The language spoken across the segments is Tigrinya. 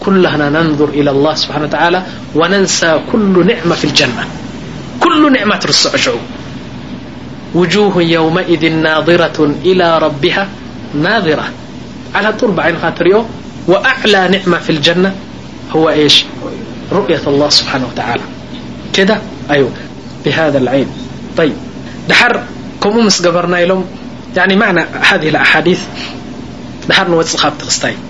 كنا ننظر إلى الله سبحانوتلى وننسى كل نعمة في الجنة كل نعمةس وجوه يومئذ ناضرة إلى ربها ناظرة على طربعن وأعلى نعمة في الجنة هو رؤية الله سبحانهوتعلى هذا العين دحر كم مسقبرنلم عنى هذه الأحايث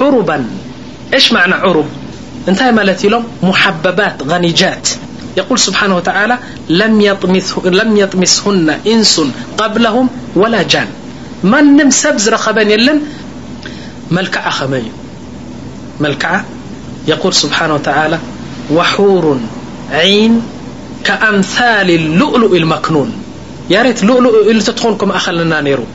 عربا ش معن عرب نت مت لم محببات غنجات يقول سبحانهوتالى لم يطمسهن انس قبلهم ولا جان منم س ربن ن ملك م لك يقول سبانهتلى وحور عين كأمثال الؤل المكنون ت ؤلنك ر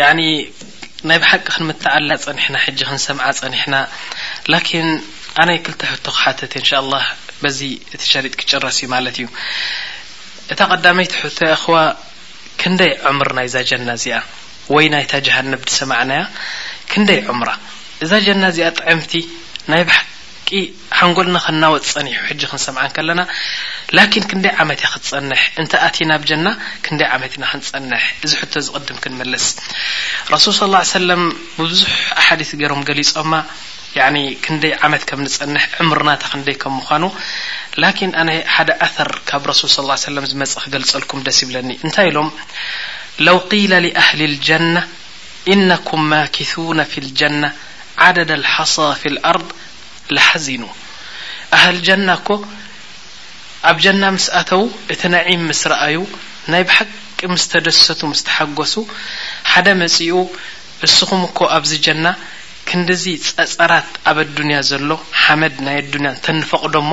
ያኒ ናይ ብሓቂ ክንምተኣላ ጸኒሕና ሕጂ ክንሰምዓ ጸኒሕና ላኪን ኣነ ክልተ ሕቶ ክሓተት እንሻ ኣላህ በዚ እቲ ሸሪጥ ክጭረስ እዩ ማለት እዩ እታ ቀዳመይቲ ሕቶ ኣኽዋ ክንደይ ዕምር ናይዛ ጀና እዚኣ ወይ ናይታ ጀሃነብ ድሰማዕናያ ክንደይ ዕምራ እዛ ጀና እዚኣ ጥዕምቲ ናይ ቂእ ሓንጎልና ክናወጽ ጸኒሑ ሕጂ ክንሰምዓ እንከለና ላኪን ክንደይ ዓመት እያ ክትጸንሕ እንተ ኣቲና ኣብ ጀና ክንደይ ዓመት ኢና ክንጸንሕ እዚ ሕቶ እዚ ቅድም ክንምልስ ረሱል ሰለላሁ ዓለይሂ ወሰለም ብብዙሕ ኣሓዲት ገሮም ገሊጾማ ያኒ ክንደይ ዓመት ከም ንጸንሕ ዕምርና እታ ክንደይ ከም ምዃኑ ላኪን ኣነ ሓደ ኣተር ካብ ረሱል ሰለላሁ ዓለይሂ ወሰለም ዝመጸ ክገልጸልኩም ደስ ይብለኒ እንታይ ኢሎም ለው ቂለ ሊኣህሊ ልጀና ኢነኩም ማኪሱነ ፊል ጀና ዓደደ ልሓሳ ፊል ኣርድ ላሓዚኑ ኣህል ጀና እኮ ኣብ ጀና ምስ ኣተው እቲ ነዒም ምስ ረኣዩ ናይ ብሓቂ ምስ ተደሰቱ ምስ ተሓጎሱ ሓደ መጺኡ እስኹም እኮ ኣብዚ ጀና ክንድዚ ጸጸራት ኣብ ኣዱንያ ዘሎ ሓመድ ናይ ኣዱንያ እንተንፈቅዶ እሞ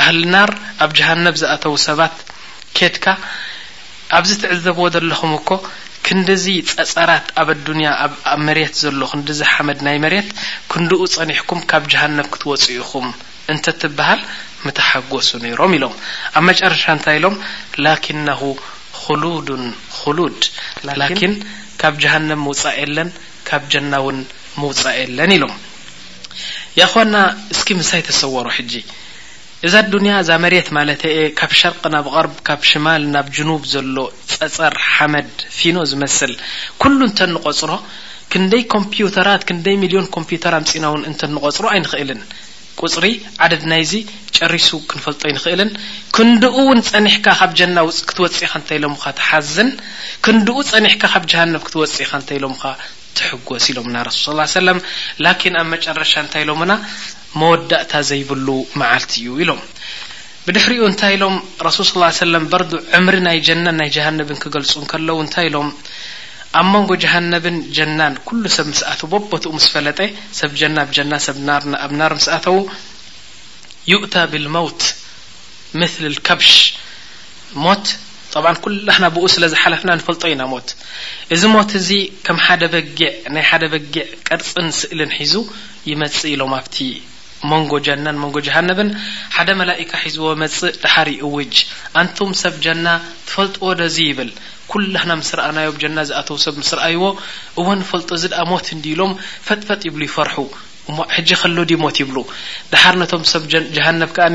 ኣህልናር ኣብ ጀሃነብ ዝኣተዉ ሰባት ኬድካ ኣብዚ ትዕዘብዎ ዘለኹም እኮ ክንድዚ ጸጸራት ኣብ ኣዱንያ ኣብ መሬት ዘሎ ክንድዚ ሓመድ ናይ መሬት ክንድኡ ጸኒሕኩም ካብ ጀሃነብ ክትወጹ ኢኹም እንተትብሃል ምተሓጎሱ ኔሮም ኢሎም ኣብ መጨረሻ እንታይ ኢሎም ላኪነሁ ኹሉዱን ኹሉድ ላኪን ካብ ጀሃነብ ምውጻእ የለን ካብ ጀና ውን ምውጻእ የለን ኢሎም ያኣኽዋና እስኪ ምሳይ ተሰወሩ ሕጂ እዛ ኣዱንያ እዛ መሬት ማለተየ ካብ ሸርቅ ናብ ቐርብ ካብ ሽማል ናብ ጅኑብ ዘሎ ጸጸር ሓመድ ፊኖ ዝመስል ኩሉ እንተንቖጽሮ ክንደይ ኮምፒዩተራት ክንደይ ሚልዮን ኮምፒዩተር ኣምጺና ውን እንተንቖጽሮ ኣይንኽእልን ቁጽሪ ዓደድ ናይዚ ጨሪሱ ክንፈልጦ ኣይንኽእልን። ክንድኡ ውን ጸኒሕካ ካብ ጀና ክትወጽእ ኢኻ እንተ ኢሎምኻ ትሓዝን፣ ክንድኡ ጸኒሕካ ካብ ጀሃነብ ክትወጽእ ኢኻ እንተ ኢሎምኻ ትሕጎስ ኢሎምና ረሱል ሰለላሁ ዓለይሂ ወሰለም። ላኪን ኣብ መጨረሻ እንታይ ኢሎምና መወዳእታ ዘይብሉ መዓልቲ እዩ ኢሎም። ብድሕሪኡ እንታይ ኢሎም ረሱል ሰለላሁ ዓለይሂ ወሰለም በርዱ ዕምሪ ናይ ጀነን ናይ ጀሃነብን ክገልጹ እንከለዉ እንታይ ኢሎም ኣብ መንጎ ጀሃነብን ጀናን ኩሉ ሰብ ምስ ኣተው በቦትኡ ምስ ፈለጠ ሰብ ጀና ኣብ ጀና ሰብ ናር ኣብ ናር ምስ ኣተው ዩእታ ብልመውት ምትል ልከብሽ ሞት ጠብዓን ኩላህና ብኡ ስለ ዝሓለፍና ንፈልጦ ኢና ሞት እዚ ሞት እዚ ከም ሓደ በጊዕ ናይ ሓደ በጊዕ ቅርጽን ስእልን ሒዙ ይመጽእ ኢሎም ኣብቲ መንጎ ጀናን መንጎ ጀሃነብን ሓደ መላኢካ ሒዝዎ ይመጽእ ደሓር ይእውጅ ኣንቱም ሰብ ጀና ትፈልጥዎ ዶ እዚ ይብል ኩላህና ምስ ረኣናዮ ኣብ ጀና ዝኣተው ሰብ ምስ ረኣይዎ እወ ንፈልጦ እዚ ደኣ ሞት እንድዩ ኢሎም ፈጥ ፈጥ ይብሉ ይፈርሑ እሞ ሕጂ ከሎ ድዩ ሞት ይብሉ ደሓር ነቶም ሰብ ጀሃነብ ከኣ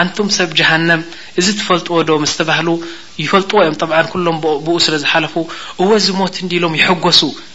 ኣንቱም ሰብ ጀሃነም እዚ ትፈልጥዎ ዶ ምስ ተባህሉ ይፈልጥዎ እዮም ጠብዓን ኩሎም ብኡ ስለ ዝሓለፉ እወ እዚ ሞት እንድዩ ኢሎም ይሕጎሱ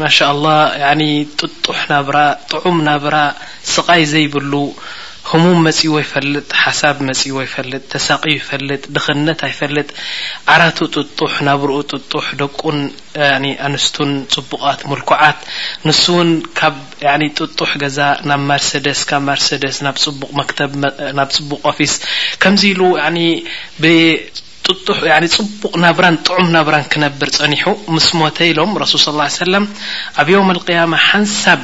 ማሻኣላህ ያኒ ጥጡሕ ናብራ ጥዑም ናብራ ስቃይ ዘይብሉ ህሙም መጺዎ ይፈልጥ ሓሳብ መጺዎ ይፈልጥ ተሳቅዩ ይፈልጥ ድኽነት ኣይፈልጥ ዓራቱ ጥጡሕ ናብርኡ ጥጡሕ ደቁን ያኒ ኣንስቱን ጽቡቃት ምልኩዓት ንሱ ውን ካብ ያኒ ጥጡሕ ገዛ ናብ ማርሰደስ ካብ ማርሰደስ ናብ ጽቡቅ መክተብ ናብ ጽቡቅ ኦፊስ ከምዚ ኢሉ ያኒ ብ ጥጡሕ ያኒ ጽቡቕ ናብራን ጥዑም ናብራን ክነብር ጸኒሑ ምስ ሞተ ኢሎም ረሱል ሰለላሁ ዓለይሂ ወሰለም ኣብ የውም ኣልቅያማ ሓንሳብ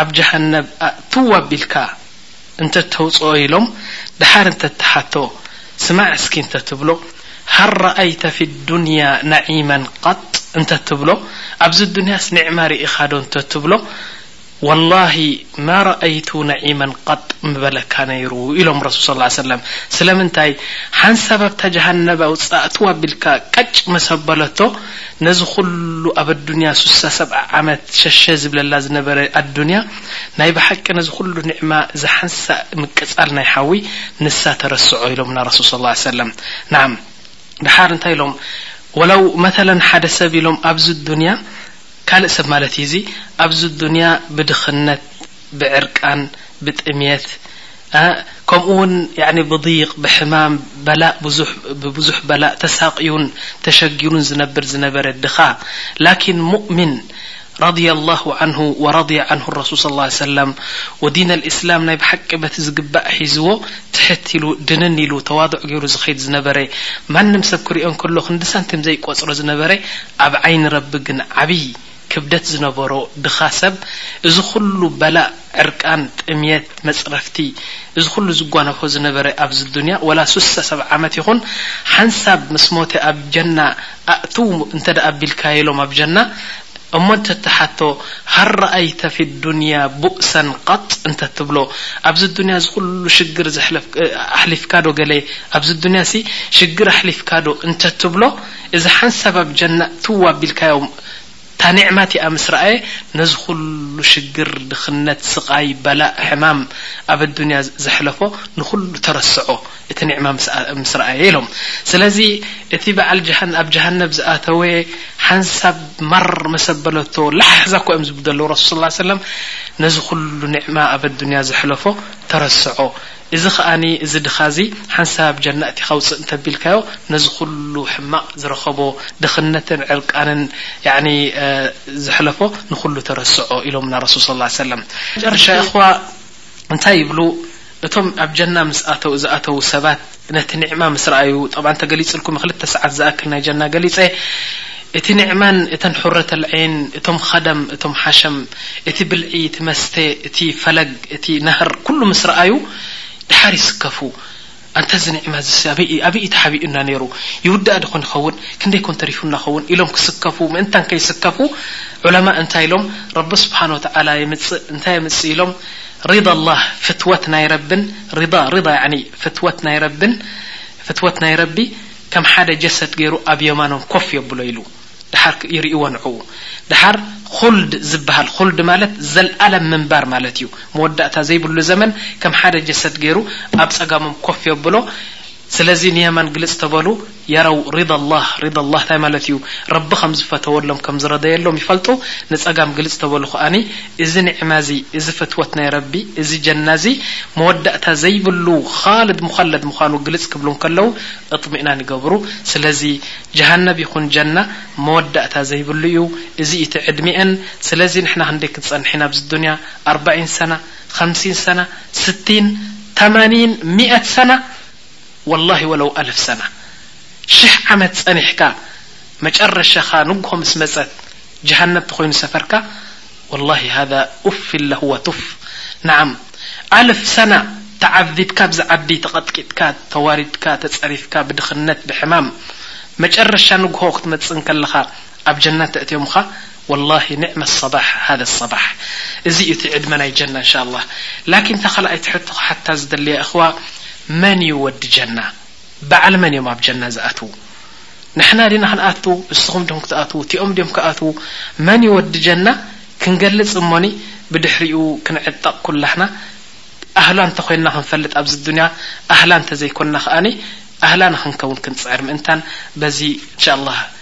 ኣብ ጀሃነብ ኣእትዎ ኣቢልካ እንተ ተውጽኦ ኢሎም ደሓር እንተ ትሓቶ ስማዕ እስኪ እንተ ትብሎ ሀል ረኣይተ ፊ ዱንያ ነዒመን ቀጥ እንተ ትብሎ ኣብዚ ዱንያስ ኒዕማ ርኢኻዶ እንተ ትብሎ ወላሂ ማ ረኣይቱ ነዒመን ቐጥ ምበለካ ነይሩ ኢሎም ረሱል ስ ላ ሰለም ስለምንታይ ሓንሳብ ኣብታ ጀሃነብ ኣውፃእትዋ ኣቢልካ ቀጭ ምስ ኣበለቶ ነዚ ኹሉ ኣብ ኣዱንያ ሱሳ ሰብዓ ዓመት ሸሸ ዝብለላ ዝነበረ ኣዱንያ ናይ ብሓቂ ነዚ ኹሉ ኒዕማ እዛ ሓንሳእ ምቅፃል ናይ ሓዊ ንሳ ተረስዖ ኢሎምና ረሱል ስ ላ ሰለም ናዓም ደሓር እንታይ ኢሎም ወለው መተለን ሓደ ሰብ ኢሎም ኣብዚ ኣዱንያ ካልእ ሰብ ማለት ኢዩ እዚ ኣብዚ ኣዱንያ ብድኽነት ብዕርቃን ብጥምየት እ ከምኡ ውን ያኒ ብዲይቅ ብሕማም በላእ ብዙሕ ብብዙሕ በላእ ተሳቅዩን ተሸጊሩን ዝነብር ዝነበረ ድኻ ላኪን ሙእሚን ረድየ ኣላሁ ዓንሁ ወረድየ ዓንሁ ረሱል ሰለላሁ ዓለይሂ ወሰለም ወዲን ኣልእስላም ናይ ብሓቂ በቲ ዝግባእ ሒዝዎ ትሕት ኢሉ ድንን ኢሉ ተዋዱዕ ጌሩ ዝኸይድ ዝነበረ ማንም ሰብ ክሪኦ እንከሎ ክንዲ ሳንቲም ዘይቆጽሮ ዝነበረ ኣብ ዓይኒ ረቢ ግን ዓብይ ክብደት ዝነበሮ ድኻ ሰብ እዚ ኹሉ በላእ ዕርቃን ጥምየት መፅረፍቲ እዚ ኹሉ ዝጓነፎ ዝነበረ ኣብዚ ዱንያ ወላ ሱሳ ሰብዓ ዓመት ይኹን ሓንሳብ ምስ ሞተ ኣብ ጀና ኣእትው እንተ ኣቢልካዮ ኢሎም ኣብ ጀና እሞ እንተ ትሓቶ ሀል ረኣይተ ፊ ዱንያ ቡእሰን ቀጥ እንተ ትብሎ ኣብዚ ዱንያ እዚ ኹሉ ሽግር ኣሕሊፍካዶ ገለ ኣብዚ ዱንያሲ ሽግር ኣሕሊፍካዶ እንተ ትብሎ እዚ ሓንሳብ ኣብ ጀና እትው ኣቢልካዮ እታ ኒዕማ እቲኣ ምስ ረኣየ ነዚ ኩሉ ሽግር ድኽነት ስቓይ በላእ ሕማም ኣብ ኣዱንያ ዘሕለፎ ንኹሉ ተረስዖ እቲ ኒዕማ ምስ ረኣየ ኢሎም ስለዚ እቲ በዓል ኣብ ጀሃነብ ዝኣተወ ሓንሳብ ማር ምስ ኣበለቶ ላሕዛ እኮ እዮም ዝብሉ ዘለዉ ረሱል ሰለም ነዚ ኩሉ ኒዕማ ኣብ ኣዱንያ ዘሕለፎ ተረስዖ እዚ ከኣ እዚ ድኻ እዚ ሓንሳብ ጀናእቲካ ውጽእ እንተቢልካዮ ነዚ ኩሉ ሕማቅ ዝረኸቦ ድኽነትን ዕርቃንን ያኒ ዘሕለፎ ንኹሉ ተረስዖ ኢሎምና ረሱል ሰለላሁ ዓለይሂ ወሰለም መጨረሻ የእኽዋ እንታይ ይብሉ እቶም ኣብ ጀና ምስ ኣተው ዝኣተው ሰባት ነቲ ኒዕማ ምስ ረኣዩ ጠብዓ ተገሊጽልኩም ክልተ ሰዓት ዝኣክል ናይ ጀና ገሊጸ እቲ ኒዕማን እተን ሑረተልዐይን እቶም ኸደም እቶም ሓሸም እቲ ብልዒ እቲ መስተ እቲ ፈለግ እቲ ነህር ኩሉ ምስ ረኣዩ ደሓር ይስከፉ ኣንታ እዚ ኒዕማ እዚስ ኣበይ ኣበይ እዩ ተሓቢኡና ነይሩ ይውዳእ ዶ ኾን ይኸውን ክንደይ ኮን ተሪፉና ኸውን ኢሎም ክስከፉ ምእንታን ከይስከፉ ዑለማእ እንታይ ኢሎም ረቢ ስብሓን ወተዓላ የምፅእ እንታይ የምፅእ ኢሎም ሪዳ ኣላህ ፍትወት ናይ ረብን ሪዳ ሪዳ ያዕኒ ፍትወት ናይ ረብን ፍትወት ናይ ረቢ ከም ሓደ ጀሰት ገይሩ ኣብ የማኖም ኮፍ የብሎ ኢሉ ደሓር ይርእይዎ ንዕኡ ደሓር ኹልድ ዝበሃል ኹልድ ማለት ዘልኣለም ምንባር ማለት እዩ መወዳእታ ዘይብሉ ዘመን ከም ሓደ ጀሰት ገይሩ ኣብ ፀጋሞም ኮፍ የብሎ ስለዚ ንየማን ግልፅ ተበሉ የረው ሪዳ ኣላህ ሪዳ ኣላህ ታይ ማለት እዩ ረቢ ከም ዝፈተወሎም ከም ዝረደየሎም ይፈልጡ ንፀጋም ግልፅ ተበሉ ከኣ እዚ ኒዕማ እዚ እዚ ፍትወት ናይ ረቢ እዚ ጀና እዚ መወዳእታ ዘይብሉ ኻልድ ሙኻለድ ምዃኑ ግልጽ ክብሉ እንከለዉ እጥሚእናን ይገብሩ ስለዚ ጀሃነብ ይኹን ጀና መወዳእታ ዘይብሉ እዩ እዚ እዩ እቲ ዕድሚኤን ስለዚ ንሕና ክንደይ ክንጸንሕ ኢና ኣብዚ ዱንያ ኣርባዒን ሰና ኸምሲን ሰና ስቲን ተማኒን ሚእት ሰና ወላሂ ወለው ኣልፍ ሰና ሽሕ ዓመት ጸኒሕካ መጨረሻኻ ንግሆ ምስ መጸት ጀሃነብ ተኾይኑ ሰፈርካ ወላሂ ሃዛ ኡፍን ለሁ ወቱፍ ነዓም ኣልፍ ሰና ተዓዚብካ ኣብዚ ዓዲ ተቐጥቂጥካ ተዋሪድካ ተጸሪፍካ ብድኽነት ብሕማም መጨረሻ ንጉሆ ክትመጽእ እንከለኻ ኣብ ጀና እንተእትዮምኻ ወላሂ ኒዕመ ሰባሕ ሃዛ ሰባሕ እዚ እዩ እቲ ዕድመ ናይ ጀና እንሻ ኣላህ ላኪን እታ ካልኣይቲ ሕቶ ክሓታ ዝደልያ እኽዋ መን እዩ ወዲ ጀና በዓል መን እዮም ኣብ ጀና ዝኣትዉ ንሕና ዲና ክንኣቱ እስኹም ዲኹም ክትኣትዉ እቲኦም ድዮም ክኣትዉ መን እዩ ወዲ ጀና ክንገልጽ እሞኒ ብድሕሪኡ ክንዕጠቕ ኩላህና ኣህሏ እንተኾይንና ክንፈልጥ ኣብዚ ዱንያ ኣህላ እንተዘይኮንና ከኣ ኣህላ ንኽንከውን ክንጽዕር ምእንታን በዚ እንሻ ኣላህ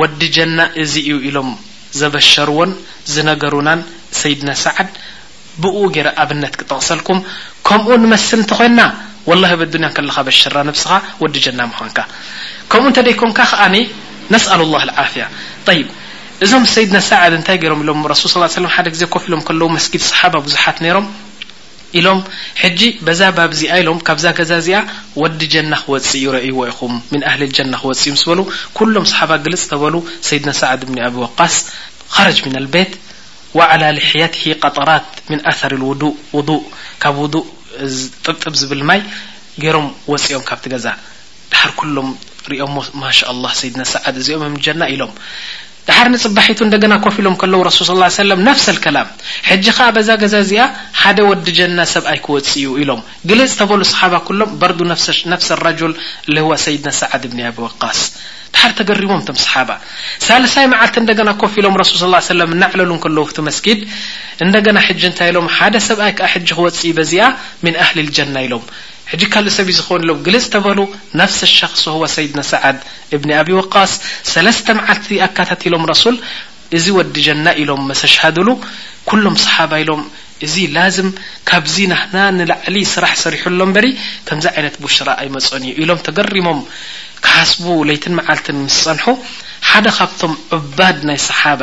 ወዲ ጀና እዚ እዩ ኢሎም ዘበሸርዎን ዝነገሩናን ሰይድና ሳዓድ ብኡ ገይረ ኣብነት ክጠቅሰልኩም ከምኡ ንመስል እንተኮይና ወላሂ ኣብ ኣዱንያ ከለካ በሽራ ነብስካ ወዲ ጀና ምኳንካ ከምኡ እንተደይኮንካ ከኣ ነስኣሉ ላህ ኣልዓፍያ ጠይብ እዞም ሰይድና ሳዓድ እንታይ ገይሮም ኢሎም ረሱል ስ ሰለም ሓደ ግዜ ኮፍ ኢሎም ከለዉ መስጊድ ሳሓባ ብዙሓት ነይሮም ኢሎም ሕጂ በዛ ባብ እዚኣ ኢሎም ካብዛ ገዛ እዚኣ ወዲ ጀና ክወጽእ እዩ ረእይዎ ኢኹም ምን ኣህልል ጀና ክወጽእ እዩ ምስ በሉ ኩሎም ሰሓባ ግልጽ ተበሉ ሰይድና ሳዓድ እብኒ ኣቢ ወቃስ ኸረጅ ምነል ቤት ወዓላ ልሕየትሂ ቀጠራት ምን ኣሰር ልውዱእ ውዱእ ካብ ውዱእ ጥብጥብ ዝብል ማይ ጌሮም ወጺኦም ካብቲ ገዛ ድሓር ኩሎም ሪኦሞ ማሻኣላህ ሰይድና ሰዓድ እዚኦም እዮም ጀና ኢሎም ድሓር ንጽባሒቱ እንደገና ኮፍ ኢሎም ከለዉ ረሱል ص ላ ሰለም ነፍሰ ልከላም ሕጂ ከኣ በዛ ገዛ እዚኣ ሓደ ወዲ ጀና ሰብኣይ ክወጽእ እዩ ኢሎም ግልጽ ተበሉ ሰሓባ ኩሎም በርዱ ነፍሰ ረጁል ልህዋ ሰይድና ሰዓድ እብኒ ኣቢ ወቃስ ድሓር ተገሪሞም ቶም ሰሓባ ሳልሳይ መዓልቲ እንደገና ኮፍ ኢሎም ረሱል ስ ሰለም እናዕለሉ ከለዉ ፍቲ መስጊድ እንደገና ሕጂ እንታይ ኢሎም ሓደ ሰብኣይ ከኣ ሕጂ ክወጽእ እዩ በዚኣ ምን ኣህሊ ልጀና ኢሎም ሕጂ ካልእ ሰብ እዩ ዝኸውን ኢሎም ግልጽ ተበሉ፣ ነፍስ ሸኽስ ሁወ ሰይድና ሰዓድ እብኒ ኣቢ ወቃስ፣ ሰለስተ መዓልቲ ኣካታቲሎም ረሱል እዚ ወዲ ጀና ኢሎም መሰሽሃዱሉ፣ ኩሎም ሰሓባ ኢሎም እዚ ላዝም ካብዚ ናህና ንላዕሊ ስራሕ ሰሪሑ ኣሎ እምበሪ ከምዚ ዓይነት ቡሽራ ኣይመጾን እዩ ኢሎም ተገሪሞም ክሓስቡ ለይትን መዓልትን ምስ ጸንሑ ሓደ ካብቶም ዑባድ ናይ ሰሓባ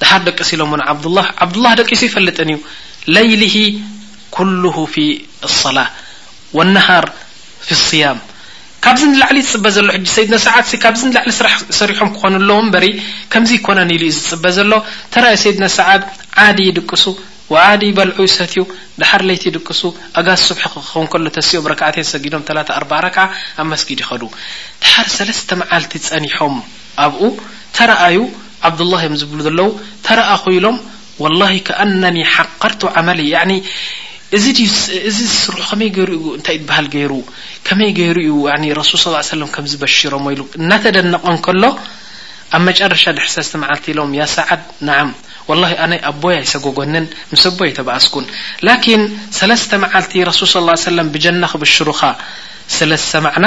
ደሓር ደቅስ ኢሎሞ ንዓብዱላህ ዓብዱላህ ደቂሱ ኣይፈልጥን እዩ ለይሊሂ ኩሉሁ ፊ ኣሰላህ ወነሃር ፊ ኣስያም ካብዚ ንላዕሊ ዝጽበ ዘሎ ሕጂ ሰይድና ሰዓድ ሲ ካብዚ ንላዕሊ ስራሕ ሰሪሖም ክኾኑ ኣለዎም እምበሪ ከምዚ ኣይኮነን ኢሉ እዩ ዝጽበ ዘሎ ተራእዩ ሰይድና ሰዓድ ዓዲ ይድቅሱ ወዓዲ ይበልዑ ይሰትዩ ደሓር ለይቲ ይድቅሱ ኣጋ ሱብሒ ክኸውን ከሎ ተሲኦም ረክዓተይን ሰጊዶም ተላታ ኣርባዓ ረክዓ ኣብ መስጊድ ይኸዱ ደሓር ሰለስተ መዓልቲ ጸኒሖም ኣብኡ ተራኣዩ ዓብዱላህ እዮም ዝብሉ ዘለዉ ተራኣኹ ኢሎም ወላሂ ከኣነኒ ሓቀርቱ ዓመሊ ያዕኒ እዚ ድዩ እዚ ስርሑ ከመይ ገይሩ እዩ እንታይ ይበሃል ገይሩ ከመይ ገይሩ እዩ ያዕኒ ረሱል ሰለላሁ ዐለይሂ ወሰለም ከምዚ በሺሮሞ ኢሉ እናተደነቐ እንከሎ ኣብ መጨረሻ ድሕሪ ሰለስተ መዓልቲ ኢሎም ያ ሰዓድ ነዓም ወላሂ ኣነ ኣቦይ ኣይሰጎጎንን ምስ ኣቦይ ኣይተባኣስኩን ላኪን ሰለስተ መዓልቲ ረሱል ሰለላሁ ዐለይሂ ወሰለም ብጀና ክብሽሩኻ ስለ ዝሰማዕና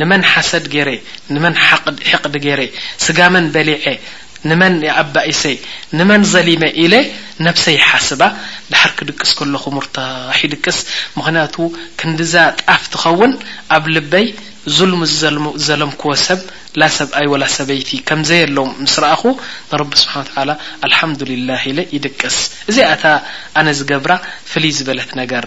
ንመን ሓሰድ ገይረ ንመን ሕቅድ ገይረ ስጋመን በሊዐ ንመን ኣባኢሰ ንመን ዘሊመ ኢለ ነብሰይ ይሓስባ ድሓር ክድቅስ ከለኩ ሙርታሕ ይድቅስ ምክንያቱ ክንድዛ ጣፍ ትከውን ኣብ ልበይ ዙልሚ ዝዘለምክዎ ሰብ ላሰብኣይ ወላ ሰበይቲ ከምዘየሎም ምስረኣኩ ንረቢ ስብሓን ወተዓላ ኣልሓምዱሊላህ ኢለ ይድቅስ እዚኣ እታ ኣነ ዝገብራ ፍልይ ዝበለት ነገር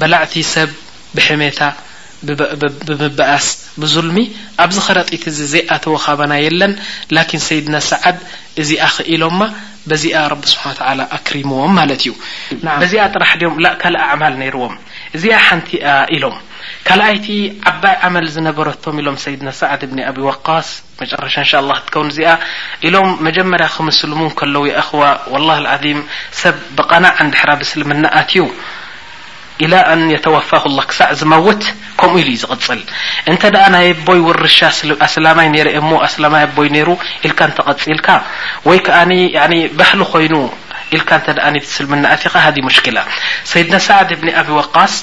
በላዕቲ ሰብ ብሕሜታ፣ ብምብኣስ፣ ብዙልሚ ኣብዚ ከረጢት እዚ ዘይኣተወ ካባና የለን ላኪን ሰይድና ሰዓድ እዚኣ ክኢሎማ በዚኣ ረቢ ስብሓን ወተዓላ ኣክሪምዎም ማለት እዩ በዚኣ ጥራሕ ድዮም ላእ ካልእ ኣዕማል ነይርዎም እዚኣ ሓንቲ እያ ኢሎም ካልኣይቲ ዓባይ ዓመል ዝነበረቶም ኢሎም ሰይድና ሰዓድ እብኒ ኣቢ ወቃስ መጨረሻ እንሻላህ ክትከውን እዚኣ ኢሎም መጀመርያ ክምስልሙ እንከለው ያእኽዋ ወላህ ኣልዓዚም ሰብ ብቀናዓ እንድሕራ ብእስልምና ኣትዩ ኢላ ኣን የተወፋሁላህ ክሳዕ ዝመውት ከምኡ ኢሉ እዩ ዝቅፅል እንተ ናይ ኣቦይ ውርሻ ኣስላማይ ነይረ እየ እሞ ኣስላማይ ኣቦይ ነይሩ ኢልካ እንተቀፂልካ ወይ ከኣ ባህሊ ኮይኑ ኢልካ እንተ ብእስልምና ኣቲኻ ሃዚ ሙሽኪላ ሰይድና ሳዕድ እብኒ ኣቢ ወቃስ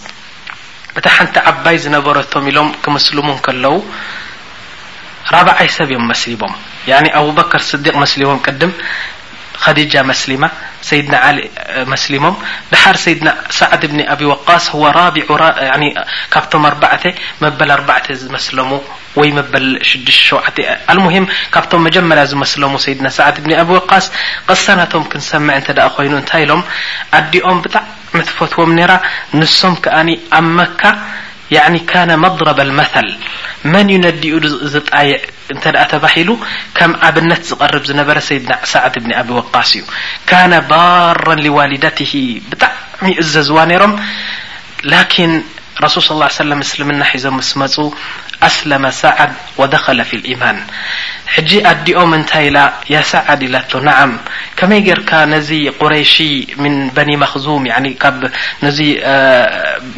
እታ ሓንቲ ዓባይ ዝነበረቶም ኢሎም ክምስልሙ እንከለዉ ራብዓይ ሰብ እዮም መስሊሞም ያኒ ኣቡበከር ስዲቅ መስሊሞም ቅድም ከዲጃ መስሊማ ሰይድና ዓሊ መስሊሞም ደሓር ሰይድና ሳዕድ ብኒ ኣቢ ወቃስ ሁወ ራቢዑ ያኒ ካብቶም ኣርባዕተ መበል ኣርባዕተ ዝመስለሙ ወይ መበል ሽዱሽተ ሸውዓተ ኣልሙሂም ካብቶም መጀመርያ ዝመስለሙ ሰይድና ሳዕድ ብኒ ኣቢ ወቃስ ቅሳ ናቶም ክንሰምዕ እንተ ኮይኑ እንታይ ኢሎም ኣዲኦም ብጣዕ ትፈትዎም ነራ ንሶም ከኣ ኣብ መካ ያኒ ካነ መድረበ ልመሰል መን እዩ ነዲኡ ዝጣይዕ እንተ ተባሂሉ ከም ኣብነት ዝቀርብ ዝነበረ ሰይድና ሳዕድ እብኒ ኣቢ ወቃስ እዩ ካነ ባረን ሊዋሊደትሂ ብጣዕሚ ይእዘዝዋ ነሮም ላኪን ረሱል ስ ሰለም እስልምና ሒዞም ምስ መፁ ኣስለመ ሳዕድ ወደኸለ ፊል ኢማን ሕጂ ኣዲኦም እንታይ ኢላ ያሰዓድ ኢላቶ ነዓም ከመይ ጌርካ ነዚ ቁረይሺ ምን በኒ መኽዙም ያኒ ካብ ነዚ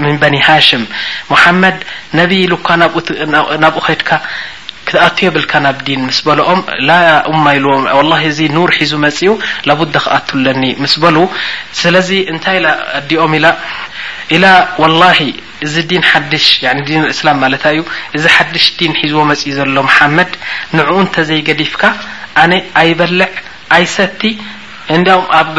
ምን በኒ ሃሽም ሙሓመድ ነቢ ኢሉካ ናብኡ ኸድካ ክትኣቱ የብልካን ኣብ ዲን ምስ በለኦም ላ ያ ኡማ ኢልዎ ወላሂ እዚ ኑር ሒዙ መጺኡ ላቡደ ክኣቱ ኣለኒ ምስ በሉ ስለዚ እንታይ ኢላ ኣዲኦም ኢላ ኢላ ወላሂ እዚ ዲን ሓድሽ ያኒ ዲን ኣልእስላም ማለታይ እዩ እዚ ሓድሽ ዲን ሒዝዎ መጺኡ ዘሎ መሓመድ ንዕኡ እንተዘይ ገዲፍካ ኣነ ኣይበልዕ ኣይሰቲ እንድያውም ኣብ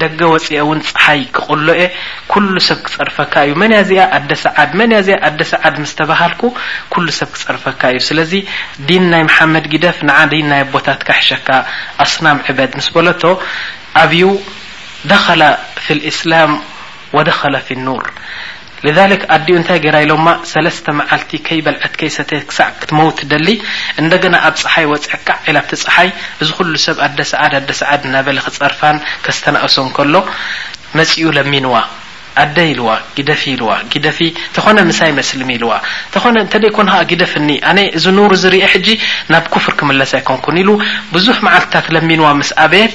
ደገ ወጺኤ ውን ጸሓይ ክቕሎ'የ ኩሉ ሰብ ክጸርፈካ እዩ መን'ያ እዚኣ ኣደ ሰዓድ መን'ያ እዚኣ ኣደ ሰዓድ ምስ ተባሃልኩ ኩሉ ሰብ ክጸርፈካ እዩ ስለዚ ዲን ናይ መሓመድ ጊደፍ ንዓ ዲን ናይ ኣቦታትካ ሕሸካ ኣስናም ዕበድ ምስ በለቶ ኣብዩ ደኸለ ፊልእስላም ወደኸለ ፊ ኑር ልዛሊክ ኣዲኡ እንታይ ገይራ ኢሎማ ሰለስተ መዓልቲ ከይበልዐት ከይሰተየት ክሳዕ ክትመውት ትደሊ እንደገና ኣብ ፀሓይ ወፅዐ ካዕ ኢላ ኣብቲ ፀሓይ እዚ ኩሉ ሰብ ኣደ ሰዓድ ኣደ ሰዓድ እናበለ ክፀርፋን ከስተናእሶን ከሎ መፂኡ ለሚንዋ ኣደይ ኢልዋ ጊደፊ ኢልዋ ጊደፊ ተኾነ ምሳይ መስልሚ ኢልዋ ተኾነ እንተደይኮን ኸዓ ጊደፍኒ ኣነ እዚ ኑር እዚ ሪኤ ሕጂ ናብ ኩፍር ክምለስ ኣይኮንኩን ኢሉ ብዙሕ መዓልትታት ለሚንዋ ምስ ኣበየት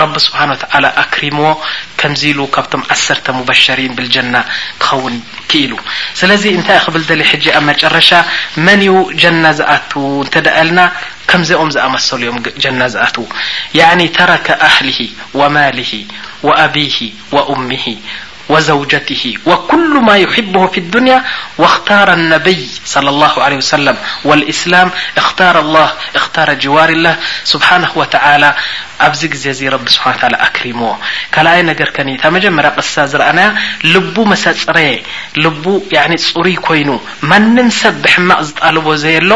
ረቢ ስብሓን ወተዓላ ኣክሪምዎ ከምዚ ኢሉ ካብቶም ዓሰርተ ሙበሸሪን ብልጀና ክኸውን ክኢሉ ስለዚ እንታይ ክብል ደልየ ሕጂ ኣብ መጨረሻ መን እዩ ጀና ዝኣትው እንተ ኢልና ከምዚኦም ዝኣመሰሉ እዮም ጀና ዝኣትው ያኒ ተረከ ኣህሊሂ ወማሊሂ ወኣቢሂ ወኡሚሂ ወዘውጀትሂ ወኩሉ ማ ዩሕብሁ ፊ ዱንያ ወኽታረ ነብይ ሰለሏሁ ዓለይሂ ወሰለም ወልኢስላም እኽታረ ሏህ እኽታረ ጅዋሪ ላህ ሱብሓነሁ ወተዓላ ኣብዚ ግዜ እዚ ረቢ ስብሓነሁ ወተዓላ ኣክሪምዎ ካልኣይ ነገር ከኒ እታ መጀመርያ ቅሳ ዝረኣናያ ልቡ ምስ ኣጽረየ ልቡ ያዕኒ ጽሩይ ኮይኑ ማንም ሰብ ብሕማቕ ዝጣልቦ ዘየሎ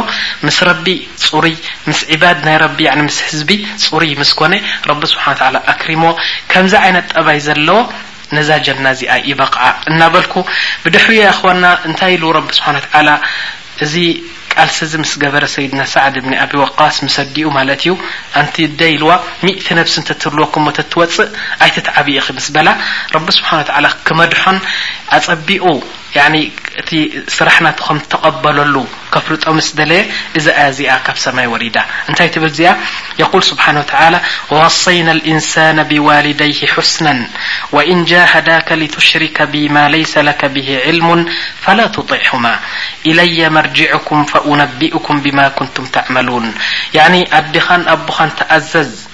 ምስ ረቢ ጽሩይ ምስ ዒባድ ናይ ረቢ ያዕኒ ምስ ህዝቢ ጽሩይ ምስ ኮነ ረቢ ስብሓነሁ ወተዓላ ኣክሪምዎ ከምዚ ዓይነት ጠባይ ዘለዎ ነዛ ጀና እዚኣ ይበቕዓ እናበልኩ ብድሕሪኡ ያእኽዋና እንታይ ኢሉ ረቢ ስብሓን ወተዓላ እዚ ቃልሲ እዚ ምስ ገበረ ሰይድና ሳዕድ ብኒ ኣቢ ወቃስ ምስ ኣዲኡ ማለት እዩ ኣንቲ እደ ኢልዋ ሚእቲ ነብሲ እንተትህልወኩም እሞ ተትወፅእ ኣይትትዓቢ ኢኺ ምስ በላ ረቢ ስብሓን ወተዓላ ክመድሖን ኣፀቢቑ يعن ت ስራحنت م تقبلل كفرጦ مس دل ذ ز كب سمي ورد نتي بل ز يقول سبحانه و تعلى ووصينا الإنسان بوالديه حسنا وإن جاهداك لتشرك بما ليس لك به علم فلا تطعهما إلي مرجعكم فأنبئكم بما كنتم تعملون يعن اዲخا بخا تأزز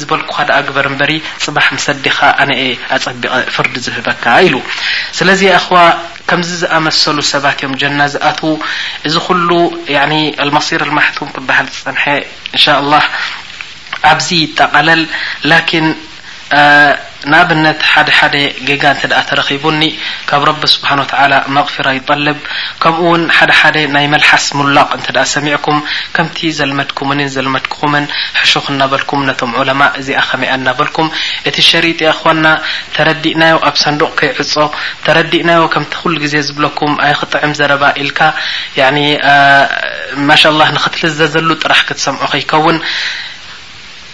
ዝበልኩኻ ደኣ ግበር እምበሪ ጽባሕ ምስ ኣዴኻ ኣነ'የ ኣጸቢቐ ፍርዲ ዝህበካ ኢሉ። ስለዚ ያእኽዋ ከምዚ ዝኣመሰሉ ሰባት እዮም ጀና ዝኣትዉ። እዚ ኹሉ ያኒ ኣልመሲር ኣልማሕቱም ክበሃል ዝጸንሐ እንሻ ኣላህ ኣብዚ ይጠቓለል። ላኪን ንኣብነት ሓደ ሓደ ጌጋ እንተድኣ ተረኺቡኒ ካብ ረቢ ስብሓን ወተዓላ መቕፊራ ይጠልብ ከምኡ ውን ሓደ ሓደ ናይ መልሓስ ሙላቕ እንተድኣ ሰሚዕኩም ከምቲ ዘልመድኩምኒን ዘልመድኩኹምን ሕሹኽ እናበልኩም ነቶም ዑለማእ እዚኣ ከመይኣ እናበልኩም እቲ ሸሪጢ ኣኽዋና ተረዲእናዮ ኣብ ሳንዱቕ ከይዕጾ ተረዲእናዮ ከምቲ ኩሉ ግዜ ዝብለኩም ኣይኽጥዕም ዘረባ ኢልካ ያኒ ማሻላህ ንኽትልዘዘሉ ጥራሕ ክትሰምዖ ከይከውን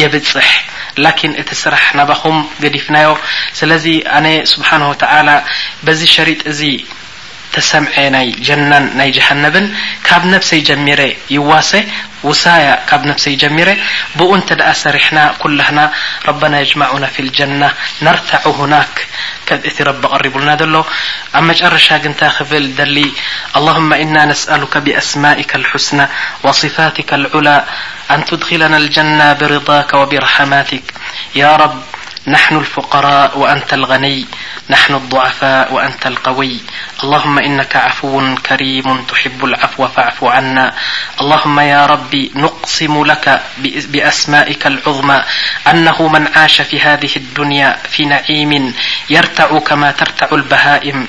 የብጽሕ ላኪን እቲ ስራሕ ናባኹም ገዲፍናዮ ስለዚ ኣነ ስብሓን ወተዓላ በዚ ሸሪጥ እዚ ተሰምዔ ናይ ጀናን ናይ ጀሃነብን ካብ ነብሰይ ጀሚረ ይዋሰ ውሳያ ካብ ነብሰይ ጀሚረ ብኡ እንተ ሰሪሕና ኩላህና ረበና የጅማዑና ፊል ጀና ነርታዑ ሁናክ ከብ እቲ ረቢ ቀሪቡልና ዘሎ ኣብ መጨረሻ ግን ታይ ክብል ደሊ ኣላሁማ ኢና ነስኣሉከ ብኣስማኢከ ልሑስና ወስፋቲከ ልዑላ أن تدخلنا الجنة برضاك وبرحماتك يا رب نحن الفقراء وأنت الغني نحن الضعفاء وأنت القوي اللهم إنك عفو كريم تحب العفو فاعفو عنا اللهم يا ربي نقسم لك بأسمائك العظمى أنه من عاش في هذه الدنيا في نعيم يرتع كما ترتع البهائم